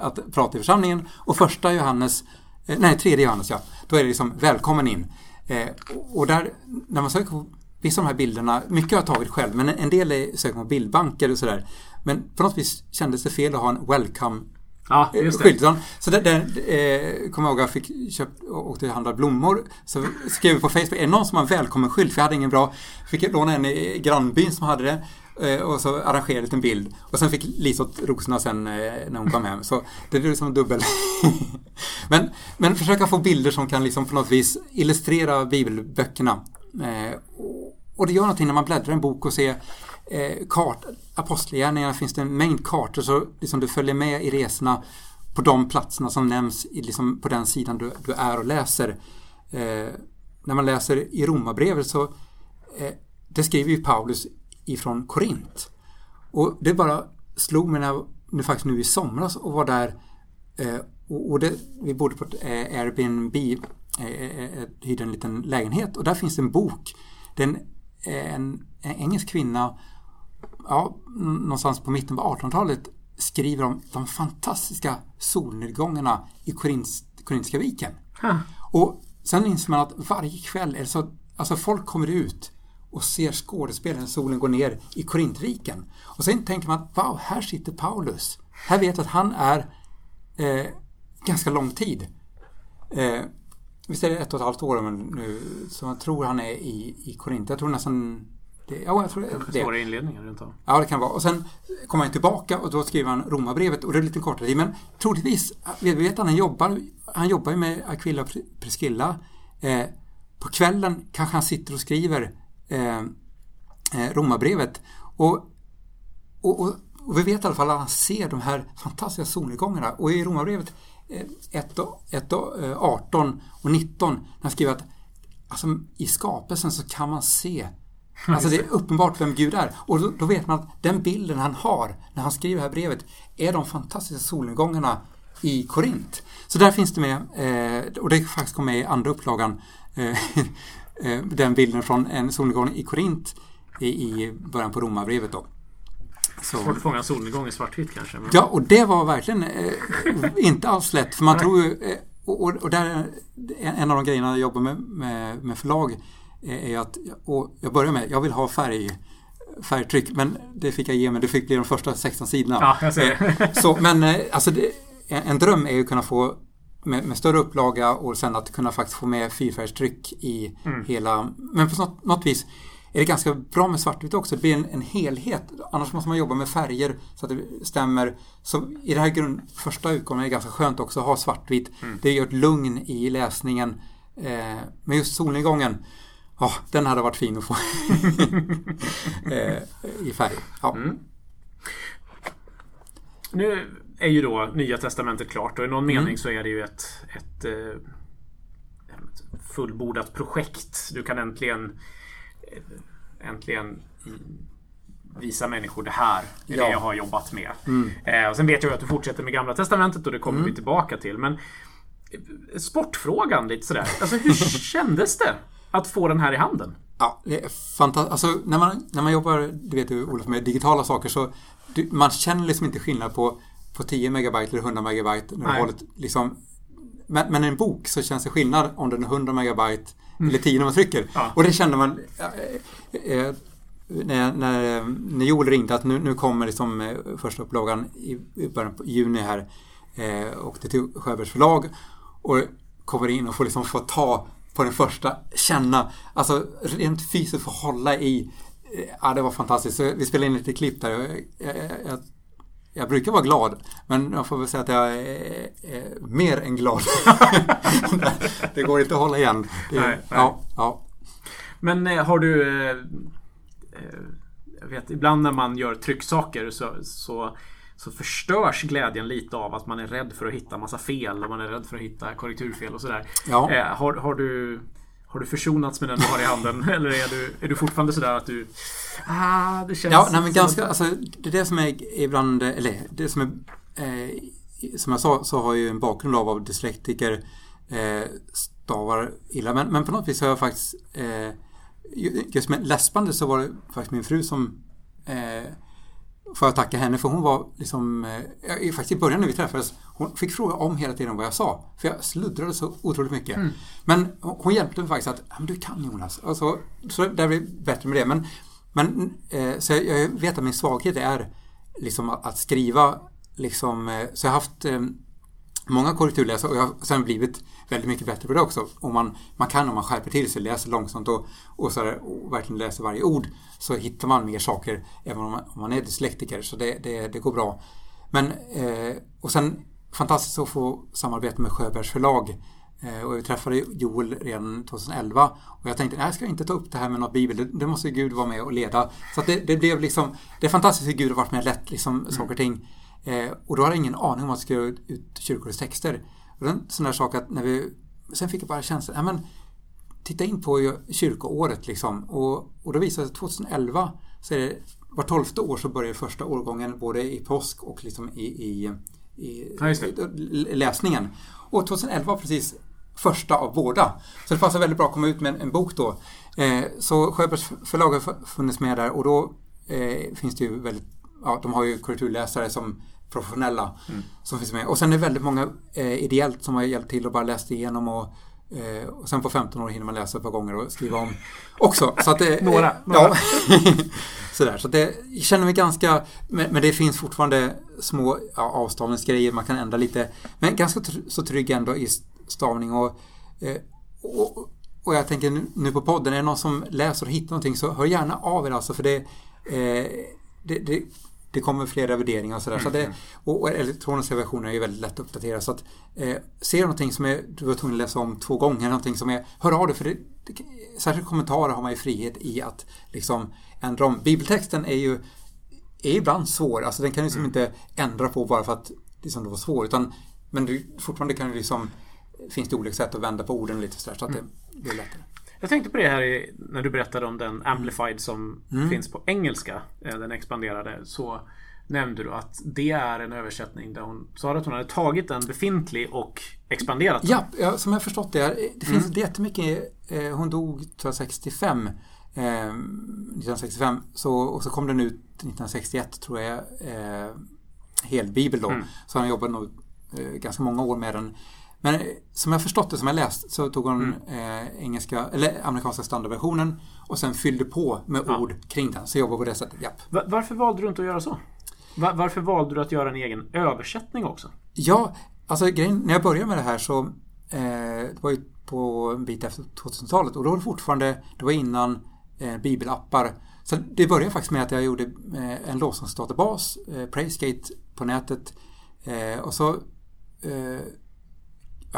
att prata i församlingen. Och första Johannes, eh, nej tredje Johannes ja, då är det liksom välkommen in. Eh, och där, när man söker på vissa av de här bilderna, mycket har jag tagit själv, men en del är söker på bildbanker och sådär. Men på något vis kändes det fel att ha en welcome Ja, eh, just det. skylt. Så- där, där eh, kommer jag ihåg jag fick köpt och åkte och handlade blommor. Så skrev jag på Facebook, är det någon som har en välkommen skylt? För jag hade ingen bra. Fick låna en i grannbyn som hade det. Eh, och så arrangerade jag en liten bild. Och sen fick Lisot rosorna sen eh, när hon kom hem. Så det blev liksom dubbel. men, men försöka få bilder som kan liksom på något vis illustrera bibelböckerna. Och- och det gör någonting när man bläddrar i en bok och ser eh, kart, Apostlagärningarna finns det en mängd kartor så liksom du följer med i resorna på de platserna som nämns i, liksom på den sidan du, du är och läser. Eh, när man läser i Romarbrevet så eh, det skriver ju Paulus ifrån Korint. Och det bara slog mig när jag nu faktiskt nu i somras och var där eh, och, och det, vi bodde på ett eh, Airbnb, eh, eh, eh hyrde en liten lägenhet och där finns en bok. Den eh, en, en engelsk kvinna ja, någonstans på mitten på 1800-talet skriver om de fantastiska solnedgångarna i Korins, Korintiska viken. Ha. Och sen inser man att varje kväll är så alltså folk kommer ut och ser skådespelaren solen går ner i Korintviken. Och sen tänker man, wow, här sitter Paulus. Här vet jag att han är eh, ganska lång tid. Eh, visst är det ett och ett halvt år men nu, så jag tror han är i, i Korint. Jag tror nästan det, ja, jag tror det. Det står i inledningen runt om. Ja, det kan vara. Och sen kommer han tillbaka och då skriver han Romarbrevet och det är lite kortare tid. Men troligtvis, vi vet att han jobbar, han jobbar ju med Aquila och Priscilla. Eh, på kvällen kanske han sitter och skriver eh, eh, Romarbrevet. Och, och, och, och vi vet i alla fall att han ser de här fantastiska solnedgångarna. Och i Romarbrevet eh, 1, och- 1, och, eh, 18 och 19 när han skriver att alltså, i skapelsen så kan man se Alltså det är uppenbart vem Gud är. Och då, då vet man att den bilden han har när han skriver det här brevet är de fantastiska solnedgångarna i Korint. Så där finns det med, eh, och det faktiskt kom med i andra upplagan, eh, eh, den bilden från en solnedgång i Korint i, i början på Romarbrevet då. Så. Svårt att fånga en solnedgång i svartvitt kanske. Men... Ja, och det var verkligen eh, inte alls lätt. För man tror ju, eh, och, och- och där är en av de grejerna jag jobbar med, med, med förlag är att, och jag börjar med, jag vill ha färg, färgtryck, men det fick jag ge mig. Det fick bli de första 16 sidorna. Ja, jag ser. Eh, Så, men eh, alltså det, en, dröm är ju att kunna få med, med större upplaga och sen att kunna faktiskt få med fyrfärgstryck i Mm. hela, men på något, något vis är det ganska bra med svartvitt också. Det blir en, en helhet. Annars måste man jobba med färger så att det stämmer. Så i det här grund, första utgåvan är det ganska skönt också att ha svartvitt. Mm. Det gör ett lugn i läsningen. Eh, men just solnedgången, ja, den hade varit fin att få eh, i färg. Ja. Mm. Nu är ju då Nya Testamentet klart och i någon mening så är det ju ett, ett, eh, ett fullbordat projekt. Du kan äntligen eh, äntligen visa människor det här är Ja. det jag har jobbat med. Eh, och sen vet jag att du fortsätter med Gamla Testamentet och det kommer vi tillbaka till. Men eh, sportfrågan lite sådär. Alltså hur kändes det att få den här i handen? Ja, det är fantastiskt. Alltså, när, man, när man jobbar, du vet du Olof, med digitala saker så du, man känner liksom inte skillnad på, på 10 megabyte eller 100 megabyte. När håller, liksom, men, men en bok så känns det skillnad om den är 100 megabyte eller 10 när man trycker. Mm. Ja. Och det kände man eh, eh, när, när, när Joel ringde att nu, nu kommer liksom eh, första upplagan i, i början på juni här. Eh, och det till Sjöbergs förlag och kommer in och får liksom få ta på den första, känna, alltså rent fysiskt få hålla i. Eh, Ja, det var fantastiskt. Så vi spelade in lite klipp där. Jag, jag, jag, jag brukar vara glad, men jag får väl säga att jag är, är mer än glad. det går inte att hålla igen. Det, Nej, nej. Ja, ja. Men eh, har du... Eh, jag vet, ibland när man gör trycksaker så, så, så förstörs glädjen lite av att man är rädd för att hitta massa fel och man är rädd för att hitta korrekturfel och sådär. Ja. Eh, har, har du... har du försonats med den du har i handen? Eller är du, är du fortfarande sådär att du... Ah, det känns... Ja, nej, men ganska... Att... Alltså, det är det som är ibland... Eller det som är... Eh, som jag sa så har jag ju en bakgrund av att dyslektiker eh, stavar illa. Men, men på något vis har jag faktiskt... Eh, just med läspande så var det faktiskt min fru som eh, får jag tacka henne för hon var liksom, eh, faktiskt i början när vi träffades, hon fick fråga om hela tiden vad jag sa. För jag sluddrade så otroligt mycket. Mm. Men hon hjälpte mig faktiskt att, du kan Jonas. Alltså, så det blir bättre med det. Men, men eh, så jag vet att min svaghet är liksom att, skriva liksom, eh, så jag har haft många korrekturläsare och jag har sen blivit väldigt mycket bättre på det också. Om man, man kan om man skärper till sig, läser långsamt och, och, så där, och verkligen läser varje ord så hittar man mer saker även om man, om man är dyslektiker. Så det, det, det går bra. Men, eh, och sen fantastiskt att få samarbeta med Sjöbergs förlag. Eh, och vi träffade Joel redan 2011 och jag tänkte, nej jag ska inte ta upp det här med något bibel, det, det måste Gud vara med och leda. Så det, det, blev liksom, det är fantastiskt hur Gud har varit med och lett liksom, mm. saker och ting. Eh, och då hade jag ingen aning om att skriva ut kyrkors texter. Och en sån där sak att när vi... Sen fick jag bara känslan, ja men titta in på kyrkoåret liksom. Och, och då visade det sig 2011 så är det var tolfte år så börjar första årgången både i påsk och liksom i, i, i läsningen. Och 2011 var precis första av båda. Så det passar väldigt bra att komma ut med en, en bok då. Eh, så Sjöbergs förlag har funnits med där och då eh, finns det ju väldigt, ja de har ju korrekturläsare som professionella mm. som finns med. Och sen är det väldigt många eh, ideellt som har hjälpt till och bara läst igenom och, eh, och sen på 15 år hinner man läsa ett par gånger och skriva om också. Så att det, några. Eh, några. Ja. Sådär, så det, jag känner mig ganska, men, men det finns fortfarande små ja, avstavningsgrejer man kan ändra lite. Men ganska tr så trygg ändå i stavning och, eh, och, och jag tänker nu, nu, på podden, är det någon som läser och hittar någonting så hör gärna av er alltså för det, eh, det, det det kommer flera värderingar och sådär. Mm. Så det, mm. och, och elektroniska versioner är ju väldigt lätt att uppdatera. Så att, eh, ser du någonting som är, du var tvungen att läsa om två gånger, någonting som är, hör av dig för det, det, särskilt kommentarer har man ju frihet i att liksom ändra om. Bibeltexten är ju är ibland svår, alltså den kan du liksom mm. inte ändra på bara för att liksom, det var svår. Utan, men du, fortfarande kan du liksom, finns det olika sätt att vända på orden lite sådär så att mm. det blir lättare. Jag tänkte på det här när du berättade om den Amplified som mm. finns på engelska. Eh, den expanderade. Så nämnde du att det är en översättning där hon sa att hon hade tagit en befintlig och expanderat den. Ja, som jag förstått det. Det finns mm. jättemycket. Eh, hon dog 65. 1965. Eh, så, och så kom den ut 1961 tror jag. Eh, helbibel då. Mm. Så han jobbade nog ganska många år med den. Men eh, som jag förstått det, som jag läst, så tog hon mm. eh, engelska, eller amerikanska standardversionen och sen fyllde på med ja. ord kring den. Så jag jobbade på det sättet, japp. Varför valde du inte att göra så? Varför valde du att göra en egen översättning också? Ja, alltså grejen, när jag började med det här så eh, det var ju på en bit efter 2000-talet och då var det fortfarande, det var innan eh, bibelappar. Så det började faktiskt med att jag gjorde eh, en låtsasdatabas, eh, Praisegate på nätet eh, och så eh,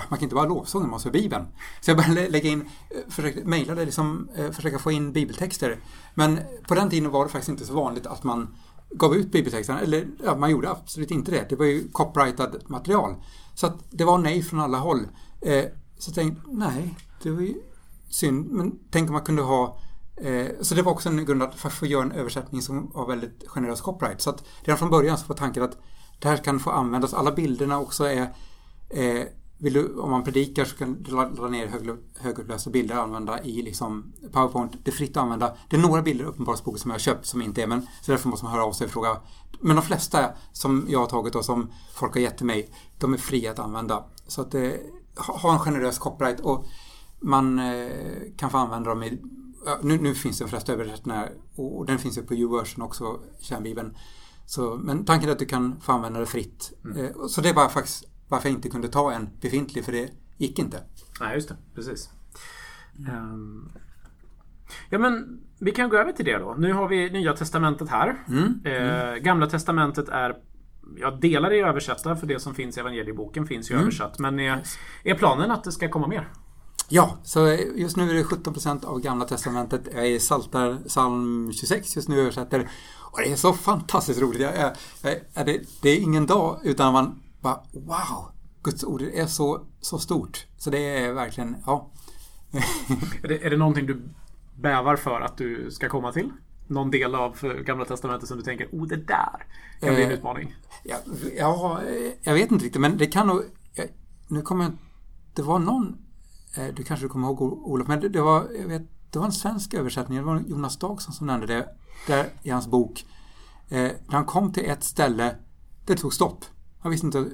man kan inte bara lovsång när man ska Bibeln. Så jag började lägga in, eh, försökte, mejlade liksom, eh, försöka få in bibeltexter. Men på den tiden var det faktiskt inte så vanligt att man gav ut bibeltexterna, eller ja, man gjorde absolut inte det. Det var ju copyrightad material. Så att det var nej från alla håll. Eh, så jag tänkte, nej, det var ju synd. Men tänk om man kunde ha eh, så det var också en grund att få göra en översättning som var väldigt generös copyright. Så att redan från början så var tanken att det här kan få användas. Alla bilderna också är eh, du, om man predikar så kan du ladda ner högupplösta bilder och använda i liksom PowerPoint. Det är fritt att använda. Det är några bilder i Uppenbarelseboken som jag har köpt som inte är, men så därför måste man höra av sig och fråga. Men de flesta som jag har tagit och som folk har gett till mig, de är fria att använda. Så att eh, ha en generös copyright och man eh, kan få använda dem i nu, nu finns det de flesta översättningar och, den finns ju på YouVersion också, kärnbibeln. Så, men tanken är att du kan få använda det fritt. Mm. Eh, så det är bara faktiskt varför jag inte kunde ta en befintlig för det gick inte. Nej, just det. Precis. Mm. Um, ja, men vi kan gå över till det då. Nu har vi Nya Testamentet här. Mm. Uh, Gamla Testamentet är jag delar i översätta för det som finns i evangelieboken finns ju mm. översatt. Men är, är planen att det ska komma mer? Ja, så just nu är det 17% av Gamla Testamentet. Jag är i Saltar, psalm 26 just nu översätter. Och det är så fantastiskt roligt. Jag, jag, jag, det, det, är ingen dag utan man bara wow! Guds ord är så, så stort. Så det är verkligen, ja. är, det, är det någonting du bävar för att du ska komma till? Någon del av Gamla Testamentet som du tänker, oh det där kan bli en Eh, utmaning? Ja, ja, jag vet inte riktigt, men det kan nog... Nu kommer jag Det var någon... eh, Du kanske kommer ihåg Olof, men det, det var... Jag vet, det var en svensk översättning. Det var Jonas Dagsson som nämnde det där i hans bok. Eh, när han kom till ett ställe, det tog stopp. Han visste inte...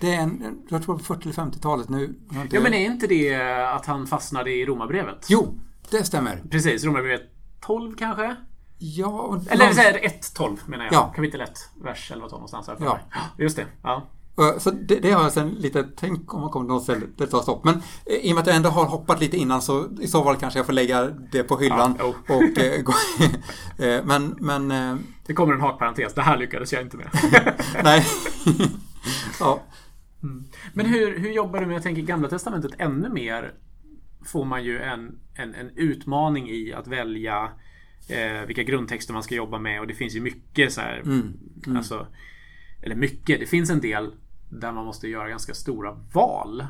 Det är en, jag tror det på 40 eller 50-talet nu. jag inte- Ja men är inte det att han fastnade i Romarbrevet? Jo, det stämmer. Precis, Romarbrevet 12 kanske? Ja, Eller någon- så är det 1.12 menar jag. Ja. Kapitel 1, vers 11 någonstans här för Ja. mig. Just det. Ja. Eh, Så det, det har jag sen lite tänkt om man kommer till något ställe det tar stopp. Men eh, i och med att jag ändå har hoppat lite innan så i så fall kanske jag får lägga det på hyllan. Ja, och, eh, gå, eh, men men eh, Det kommer en hakparentes. Det här lyckades jag inte med. nej. ja, Men hur, hur jobbar du med, jag tänker Gamla Testamentet ännu mer får man ju en, en, en utmaning i att välja eh, vilka grundtexter man ska jobba med och det finns ju mycket så här, Alltså, eller mycket, det finns en del där man måste göra ganska stora val.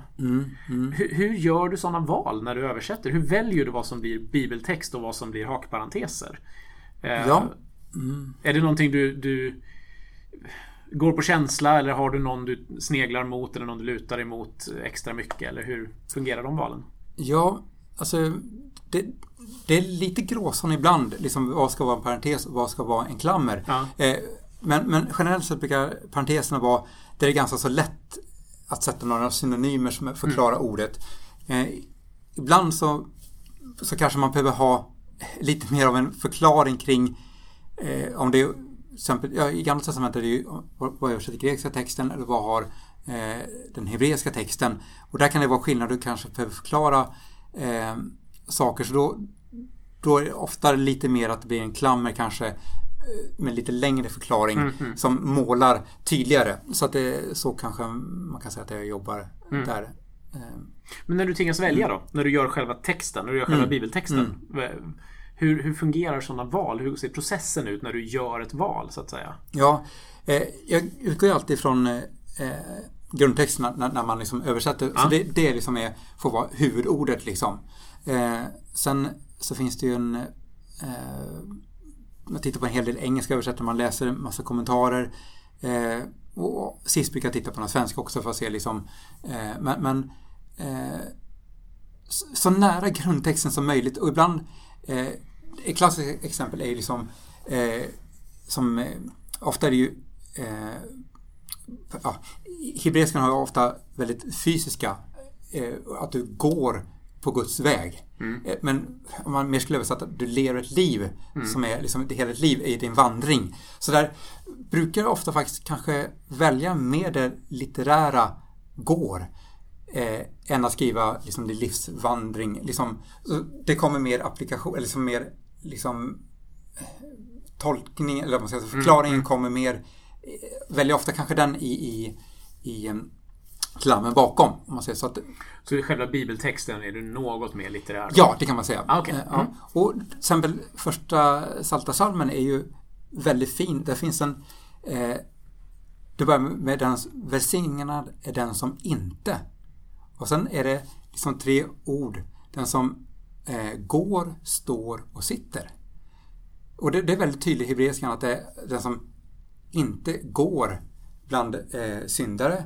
Hur, hur gör du sådana val när du översätter? Hur väljer du vad som blir bibeltext och vad som blir hakparenteser? Eh, Ja. Är det någonting du, du går på känsla eller har du någon du sneglar mot eller någon du lutar emot extra mycket? Eller hur fungerar de valen? ja, alltså det, det är lite gråzon ibland. Liksom, vad ska vara en parentes och vad ska vara en klammer. Ja. Eh, men, men generellt sett brukar parenteserna vara där det är ganska så lätt att sätta några synonymer som förklarar ordet. Eh, ibland så, så kanske man behöver ha lite mer av en förklaring kring eh, om det är exempel, ja, i Gamla Testamentet är det ju vad översätter grekiska texten eller vad har eh, den hebreiska texten. Och där kan det vara skillnad, du kanske behöver förklara eh, saker. Så då, då är det ofta lite mer att det blir en klammer kanske med lite längre förklaring som målar tydligare. Så att det så kanske man kan säga att jag jobbar där. Eh, Men när du tvingas välja då? När du gör själva texten, när du gör själva bibeltexten. Hur, hur fungerar sådana val? Hur ser processen ut när du gör ett val så att säga? Ja, eh, jag utgår ju alltid från eh, grundtexterna när, när man liksom översätter. Ja. Så det, det liksom är, får vara huvudordet liksom. Eh, sen så finns det ju en... Man tittar på en hel del engelska översättningar, man läser en massa kommentarer. Eh, och sist brukar jag titta på några svenska också för att se liksom... Eh, men men eh, så, nära grundtexten som möjligt och ibland... Eh, ett klassiskt exempel är ju liksom... Eh, som eh, ofta är det ju eh, ja, hebreiskan har ju ofta väldigt fysiska eh, att du går på Guds väg. Eh, Men om man mer skulle översätta att du lever ett liv som är liksom, hela ditt liv är din vandring. Så där brukar jag ofta faktiskt kanske välja mer det litterära går eh, än att skriva liksom, din livsvandring. Liksom, det kommer mer applikation, eller liksom mer liksom, tolkning, eller vad man ska säga, förklaringen kommer mer, eh, väljer ofta kanske den i, i, i em, klammen bakom. Om man säger så att, Så i själva bibeltexten är du något mer litterär? ja, det kan man säga. Ah, okej. Eh, ja. Och till exempel första Salta salmen är ju väldigt fin. Där finns en eh, det börjar med den välsignad är den som inte. Och sen är det liksom tre ord. Den som eh, går, står och sitter. Och det, det är väldigt tydligt i hebreiskan att det är den som inte går bland eh, syndare,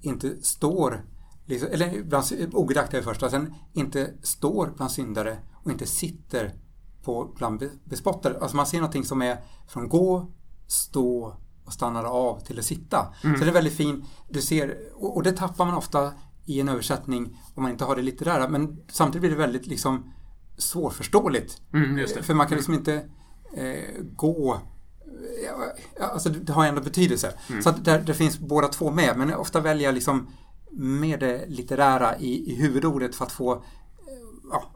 inte står, liksom, eller bland ogudaktiga det första, sen inte står bland syndare och inte sitter på bland be- bespottare. Alltså man ser någonting som är från gå, stå och stannar av till att sitta. Så det är väldigt fin, du ser, och, och det tappar man ofta i en översättning om man inte har det litterära, men samtidigt blir det väldigt liksom svårförståeligt. Mm. För man kan liksom inte eh, gå alltså det har ändå betydelse. Mm. Så att där, det finns båda två med. Men ofta väljer jag liksom med det litterära i, i huvudordet för att få eh, ja,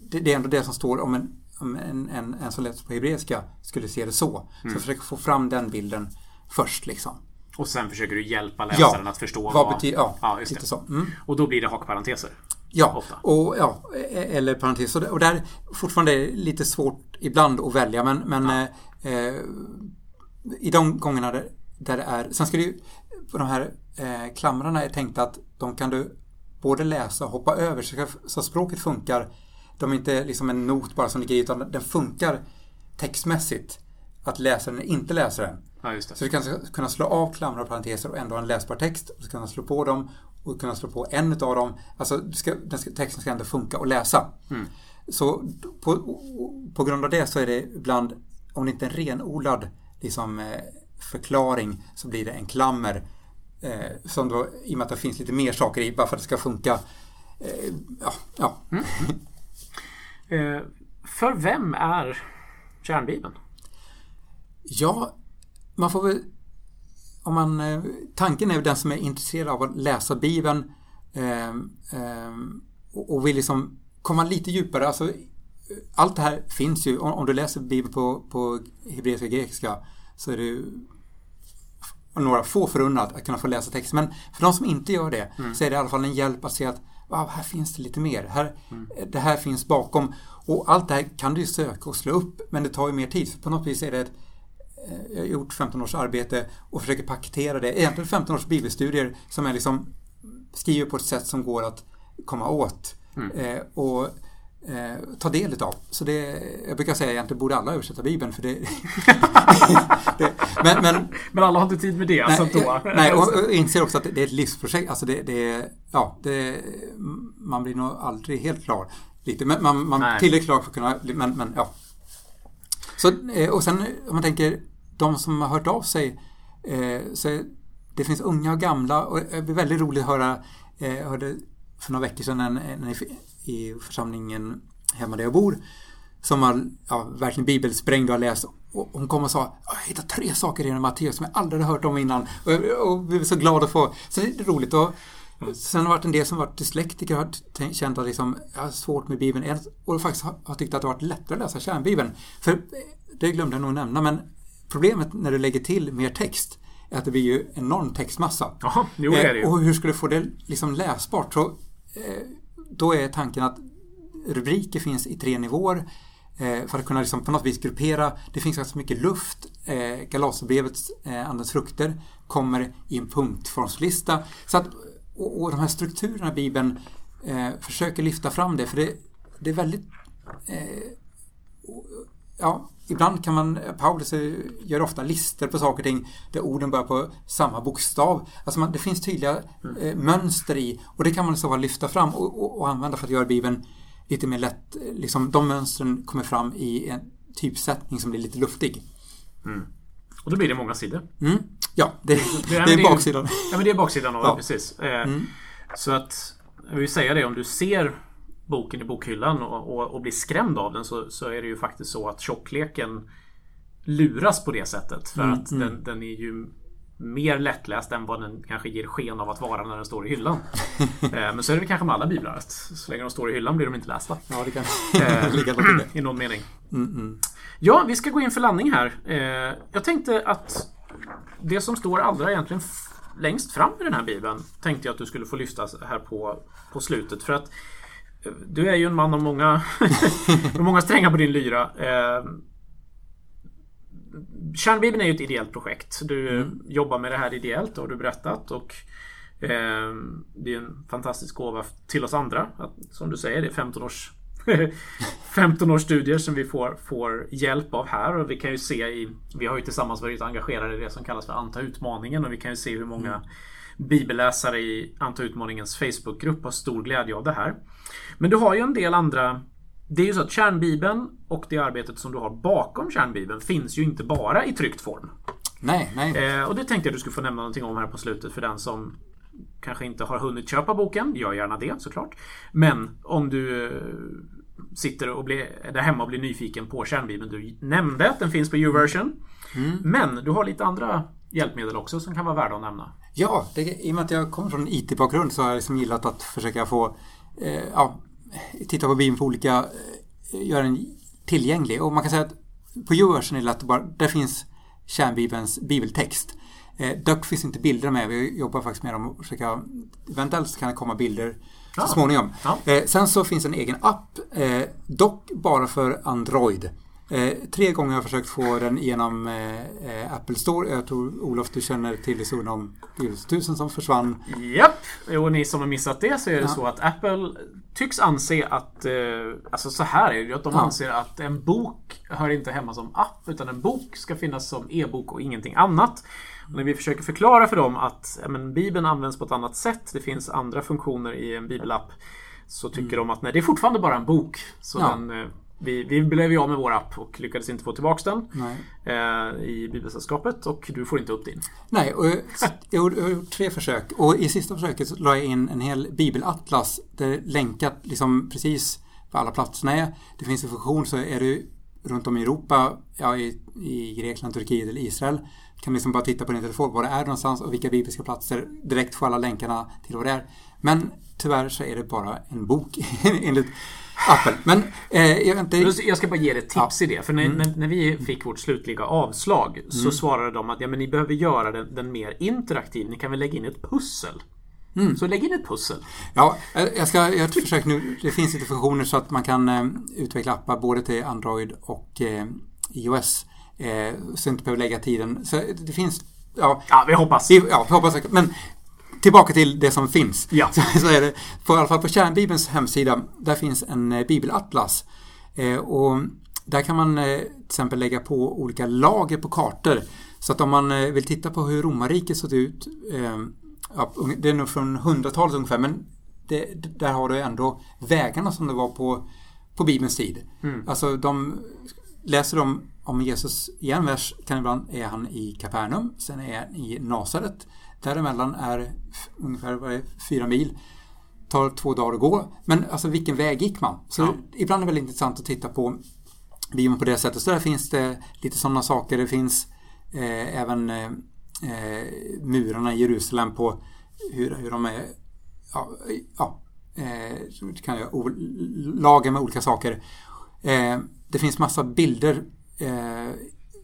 det, det är ändå det som står om en, om en, en, en som läser på hebreiska skulle se det så. Så Mm. jag försöker få fram den bilden först liksom. Och sen försöker du hjälpa läsaren att förstå vad betyder, ja, ja lite så. Mm. Och då blir det hakparenteser. Ja, Ofta. och, ja, e- eller parentes. Och där- Och fortfarande är det lite svårt ibland att välja men, men eh, eh, i de gångerna där, där det är... Sen ska det ju... På de här eh, klamrarna är tänkt att de kan du både läsa och hoppa över så, så språket funkar. De är inte liksom en not bara som ligger i utan den funkar textmässigt. Att läsa den eller inte läsa den. Ja. Så du kan kunna slå av klamrar och parenteser och ändå ha en läsbar text. Du ska kunna slå på dem och kunna slå på en av dem. Alltså ska, den ska, texten ska ändå funka att läsa. Mm. Så på, på grund av det så är det ibland, om det inte är en renodlad liksom, eh, förklaring så blir det en klammer eh, som då, i och med att det finns lite mer saker i, bara för att det ska funka. Eh, ja, ja. Mm. eh, för vem är kärnbibeln? Ja, man får väl om man, eh, tanken är den som är intresserad av att läsa Bibeln eh, eh, och vill liksom komma lite djupare. Alltså, allt det här finns ju. Om, om du läser Bibeln på, på hebreiska och grekiska så är det några få förunnat att kunna få läsa texten. Men för de som inte gör det mm. så är det i alla fall en hjälp att se att wow, här finns det lite mer. Här, mm. Det här finns bakom. Och allt det här kan du ju söka och slå upp men det tar ju mer tid. Så på något vis är det ett jag har gjort 15 års arbete och försöker paketera det. Egentligen 15 års bibelstudier som jag liksom skriver på ett sätt som går att komma åt mm. eh, och eh, ta del utav. Så det, jag brukar säga egentligen borde alla översätta Bibeln för det... det men, men, men, alla har inte tid med det. Nej, alltså då. nej och, och inser också att det är ett livsprojekt. Alltså det, det, ja, det, man blir nog aldrig helt klar. Lite, men man, man tillräckligt klar för att kunna... Men, men ja. Så, eh, och sen om man tänker de som har hört av sig, eh, så det finns unga och gamla och det blir väldigt roligt att höra, eh, jag hörde för några veckor sedan en, en, i församlingen hemma där jag bor som var ja, verkligen bibelsprängd och har läst och hon kom och sa jag hittade tre saker i Matteus som jag aldrig hört om innan. Och, och blev så glad att få så det är roligt. Och Sen har det varit en del som varit dyslektiker och har känt att liksom, jag har svårt med Bibeln. Och faktiskt har tyckt att det har varit lättare att läsa kärnbibeln. För eh, det glömde jag nog nämna men Problemet när du lägger till mer text är att det blir ju enorm textmassa. Jaha, jo det är det ju. Eh, och hur ska du få det liksom läsbart? Så, eh, då är tanken att rubriker finns i tre nivåer eh, för att kunna liksom på något vis gruppera. Det finns ganska mycket luft. Eh, Galaterbrevets eh, Andens frukter kommer i en punktformslista. Så att, och, och de här strukturerna i Bibeln eh, försöker lyfta fram det för det, det är väldigt eh, ja, ibland kan man, Paulus gör ofta listor på saker och ting där orden börjar på samma bokstav. Alltså man, det finns tydliga eh, mönster i och det kan man så fall lyfta fram och, och, och, använda för att göra Bibeln lite mer lätt. Liksom, de mönstren kommer fram i en typsättning som blir lite luftig. Mm. Och då blir det många sidor. Mm. Ja, det, det, är, det är baksidan. Ja, men det är baksidan av ja. precis. Eh, mm. Så att, jag vill säga det, om du ser boken i bokhyllan och, och, och blir skrämd av den så, så, är det ju faktiskt så att tjockleken luras på det sättet. För mm, att mm. Den, den, är ju mer lättläst än vad den kanske ger sken av att vara när den står i hyllan. eh, men så är det kanske med alla biblar. Så länge de står i hyllan blir de inte lästa. Ja, det kan eh, ligga I någon mening. Mm, mm, ja, vi ska gå in för landning här. Eh, jag tänkte att det som står allra egentligen längst fram i den här bibeln tänkte jag att du skulle få lyfta här på, på slutet. För att du är ju en man av många, många strängar på din lyra. Eh, Kärnbibeln är ju ett ideellt projekt. Du mm. jobbar med det här ideellt har du berättat. Och eh, Det är en fantastisk gåva till oss andra. Att, som du säger, det är 15 års 15 års studier som vi får, får hjälp av här och vi kan ju se i Vi har ju tillsammans varit engagerade i det som kallas för Anta utmaningen och vi kan ju se hur många mm. Bibelläsare i Anta utmaningens Facebookgrupp har stor glädje av det här. Men du har ju en del andra det är ju så att kärnbibeln och det arbetet som du har bakom kärnbibeln finns ju inte bara i tryckt form. Nej, nej. Eh, och det tänkte jag du skulle få nämna någonting om här på slutet för den som kanske inte har hunnit köpa boken. Gör gärna det såklart. Men om du eh, sitter och blir, där hemma och blir nyfiken på kärnbibeln. Du nämnde att den finns på YouVersion. Mm. Men du har lite andra hjälpmedel också som kan vara värda att nämna. Ja, det, i och med att jag kommer från IT-bakgrund så har jag liksom gillat att försöka få eh, ja, titta på Bibeln på olika, eh, göra den tillgänglig. Och man kan säga att på YouVersion är det att bara, där finns kärnbibelns bibeltext. Eh, dock finns inte bilder med. Vi jobbar faktiskt med dem och försöka, eventuellt så kan det komma bilder så småningom. Ja. Eh, sen så finns en egen app, eh, dock bara för Android. Eh, tre gånger har jag försökt få den genom eh, Apple Store. Jag tror Olof du känner till historien om Bibeltusen som försvann. Japp! Och ni som har missat det så är det ja. så att Apple tycks anse att, eh, alltså så här är det att de ja. anser att en bok hör inte hemma som app utan en bok ska finnas som e-bok och ingenting annat. Och när vi försöker förklara för dem att men, Bibeln används på ett annat sätt, det finns andra funktioner i en bibelapp så tycker mm. de att nej, det är fortfarande bara en bok. Så ja. den, eh, vi, vi blev ju av med vår app och lyckades inte få tillbaka den eh, i Bibelsällskapet och du får inte upp din. Nej, och jag gjort tre försök och i sista försöket så la jag in en hel bibelatlas där länkat liksom precis på alla platserna är. Det finns en funktion så är du runt om i Europa, ja, i, i Grekland, Turkiet eller Israel kan liksom bara titta på din telefon var det är någonstans och vilka bibliska platser direkt få alla länkarna till vad det är. Men tyvärr så är det bara en bok enligt appen. Men eh, jag, inte... jag ska bara ge dig ett tips ja. i det. För när, mm. när, när, vi fick vårt slutliga avslag så mm. svarade de att ja, men ni behöver göra den, den mer interaktiv. Ni kan väl lägga in ett pussel. Mm. Så lägg in ett pussel. Ja, jag ska göra ett försök nu. Det finns lite funktioner så att man kan eh, utveckla appar både till Android och eh, iOS. Eh, så inte behöver lägga tiden. Så det finns... Ja, ja vi hoppas. Ja, vi hoppas. Men tillbaka till det som finns. Ja. Så, så är det, på, i alla fall på Kärnbibelns hemsida, där finns en eh, bibelatlas. Eh, och där kan man eh, till exempel lägga på olika lager på kartor. Så att om man eh, vill titta på hur romarriket såg ut, eh, ja, det är nog från hundratalet ungefär, men det, där har du ändå vägarna som det var på, på Bibelns tid. Mm. Alltså de läser de om Jesus i en vers kan ibland är han i Kapernaum, sen är han i Nasaret. Däremellan är ungefär vad är, fyra mil. Tar två dagar att gå. Men alltså vilken väg gick man? Så ja. ibland är det väldigt intressant att titta på Bibeln på det sättet. Så där finns det lite sådana saker. Det finns eh, även eh, eh murarna i Jerusalem på hur, hur de är ja, ja eh, kan jag, lager med olika saker. Eh, det finns massa bilder. Eh,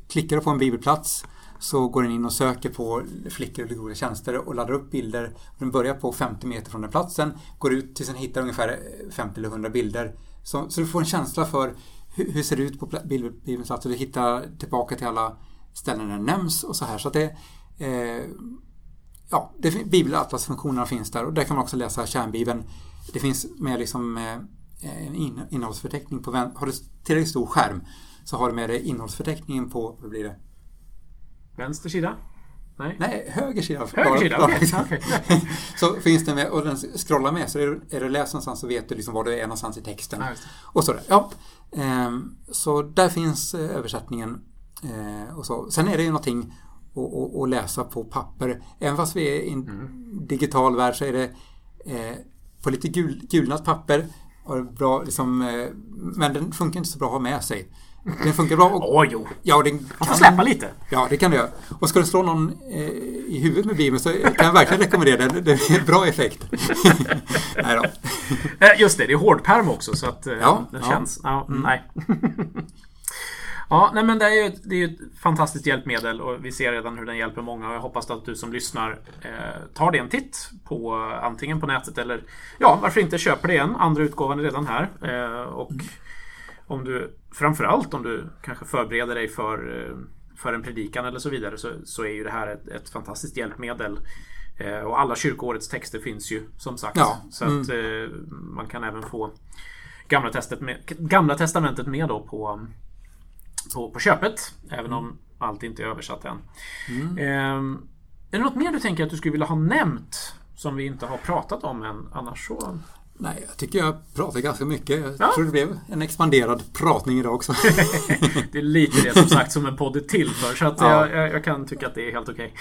klickar du på en bibelplats så går den in och söker på flickor eller goda tjänster och laddar upp bilder. Den börjar på 50 meter från den platsen, går ut tills den hittar ungefär 50 eller 100 bilder. Så, så du får en känsla för hur, hur ser det ut på bibelns plats och du hittar tillbaka till alla ställen där den nämns och så här. Så att det, eh, ja, det, bibelatlasfunktionerna finns där och där kan man också läsa kärnbibeln. Det finns med liksom eh, en innehållsförteckning på, har du tillräckligt stor skärm så har du med dig innehållsförteckningen på, vad blir det? Vänster sida? Nej, Nej höger sida. Höger sida. Okay. så finns det med, och den scrollar med, så är, är du läst någonstans så vet du liksom var du är någonstans i texten. Ja, och sådär. Ja. Ehm, så där finns eh, översättningen. Eh, och så. Sen är det ju någonting att, att läsa på papper. Även fast vi är i en mm. digital värld så är det eh, på lite gul, gulnat papper. Och bra, liksom, men den funkar inte så bra att ha med sig. Den funkar bra. Åh, oh, jo. Ja, den kan, Man får släppa lite. Ja, det kan du göra. Och ska du slå någon eh, i huvudet med Bibeln så kan jag verkligen rekommendera den. Det är bra effekt. nej då. Eh, just det, det är hårdperm också så att eh, ja, den ja. känns. Ja, mm. Nej. Ja, nej men det är ju det är ett fantastiskt hjälpmedel och vi ser redan hur den hjälper många och jag hoppas att du som lyssnar eh, tar det en titt på antingen på nätet eller ja, varför inte köper det igen. Andra utgåvan är redan här eh, och mm om du framförallt om du kanske förbereder dig för, eh, för en predikan eller så vidare så, så är ju det här ett, ett fantastiskt hjälpmedel. Eh, och alla kyrkoårets texter finns ju som sagt. Ja. Så mm. att eh, man kan även få Gamla, testet med, Gamla testamentet med då på, på, på köpet. Även om allt inte är översatt än. Mm. Eh, är det något mer du tänker att du skulle vilja ha nämnt? Som vi inte har pratat om än annars så Nej, jag tycker jag pratar ganska mycket. Jag ja. tror det blev en expanderad pratning idag också. det är lite det som sagt som en podd är till för. Så att ja. jag, jag, kan tycka att det är helt okej.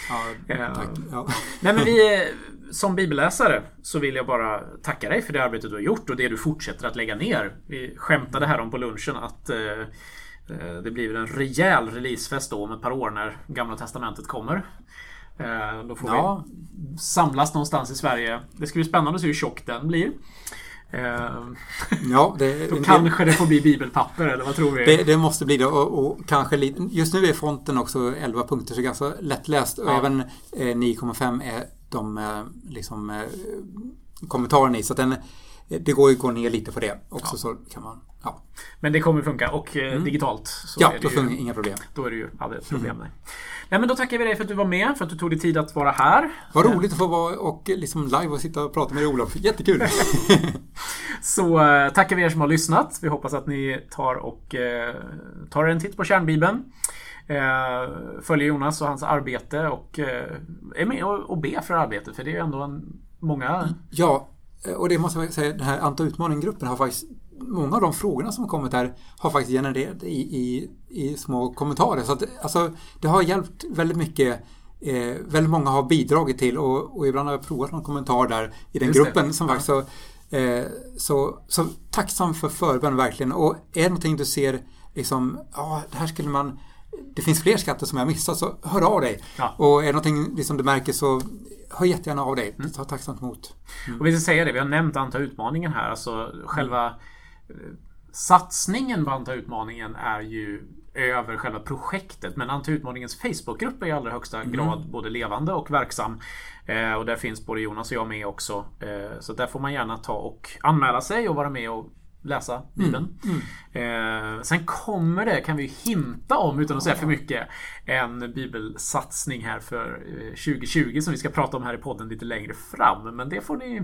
Okay. Ja, ja. Nej, men vi, som bibelläsare så vill jag bara tacka dig för det arbetet du har gjort och det du fortsätter att lägga ner. Vi skämtade här om på lunchen att eh, eh det blir en rejäl releasefest då om ett par år när Gamla Testamentet kommer. Eh, då får ja. vi samlas någonstans i Sverige. Det ska bli spännande att se hur tjock den blir. Eh, ja, det, då kanske det får bli bibelpapper eller vad tror vi? Det, det måste bli det och, och, kanske just nu är fonten också 11 punkter så ganska lättläst och ja. även eh, 9,5 är de eh, liksom, eh, kommentarerna i så den det går ju att gå ner lite på det också ja. så kan man ja. Men det kommer funka och mm. digitalt så ja, då funkar inga problem. Då är det ju aldrig problem. Mm. Nej, men då tackar vi dig för att du var med, för att du tog dig tid att vara här. Vad roligt att få vara och liksom live och sitta och prata med dig Olof. Jättekul! så äh, tackar vi er som har lyssnat. Vi hoppas att ni tar och äh, tar en titt på Kärnbibeln. Eh, följer Jonas och hans arbete och eh, är med och, och ber för arbetet för det är ju ändå en, många... Ja, och det måste jag säga, den här Anta Utmaning-gruppen har faktiskt Många av de frågorna som kommit där har faktiskt genererat i, i, i små kommentarer. Så att, alltså, det har hjälpt väldigt mycket eh, väldigt många har bidragit till och, och, ibland har jag provat någon kommentar där i den Just gruppen det. som faktiskt så, eh, så, så tacksam för förbön verkligen och är det någonting du ser liksom, ja det här skulle man det finns fler skatter som jag missat så hör av dig. Ja. Och är det någonting liksom du märker så hör jättegärna av dig. Mm. Ta tacksamt emot. Mm. Och vi ska säga det, vi har nämnt anta utmaningen här. Alltså själva eh, satsningen på anta utmaningen är ju över själva projektet. Men Anta utmaningens Facebookgrupp är i allra högsta mm. grad både levande och verksam. Eh, och där finns både Jonas och jag med också. Eh, så där får man gärna ta och anmäla sig och vara med och läsa Bibeln. Mm. Mm. Eh, sen kommer det, kan vi hinta om utan att säga för mycket, en bibelsatsning här för 2020 eh, som vi ska prata om här i podden lite längre fram. Men det får ni...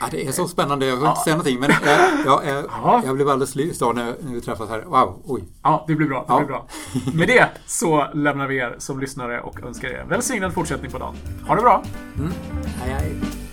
Ja, det är så spännande. Jag vill ja. inte säga någonting men jag, jag, jag, ja. jag blev alldeles lyst när, när vi träffas här. Wow, oj. Ja, det blir bra. Det ja. blir bra. Med det så lämnar vi er som lyssnare och önskar er välsignad fortsättning på dagen. Ha det bra! Mm. Hej, hej.